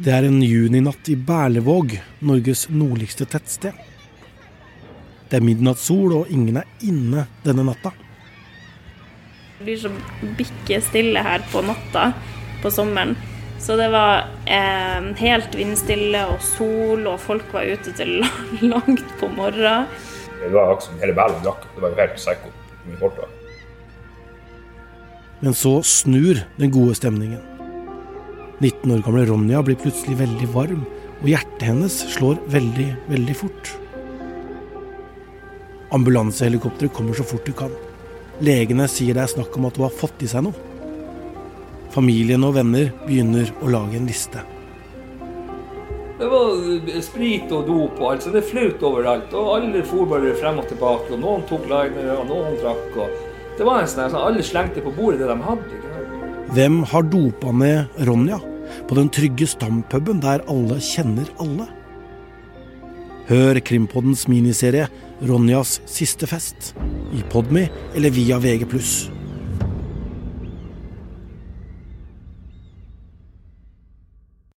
Det er en juninatt i Berlevåg, Norges nordligste tettsted. Det er midnattssol, og ingen er inne denne natta. Det blir så bikke stille her på natta på sommeren. Så det var eh, helt vindstille og sol, og folk var ute til langt på morgenen. Det var akkurat som hele Berlevåg drakk. Det var jo helt psycho. Men så snur den gode stemningen. 19 år gamle Ronja blir plutselig veldig varm, og hjertet hennes slår veldig, veldig fort. Ambulansehelikopteret kommer så fort de kan. Legene sier det er snakk om at hun har fått i seg noe. Familien og venner begynner å lage en liste. Det var sprit og dop og alt, så det flaut overalt. Og alle for bare frem og tilbake. Og noen tok liner, og noen drakk. Og det var en sånn sånn Alle slengte på bordet det de hadde. Hvem har dopa ned Ronja på den trygge stampuben der alle kjenner alle? Hør Krimpoddens miniserie 'Ronjas siste fest' i Podmy eller via VG+.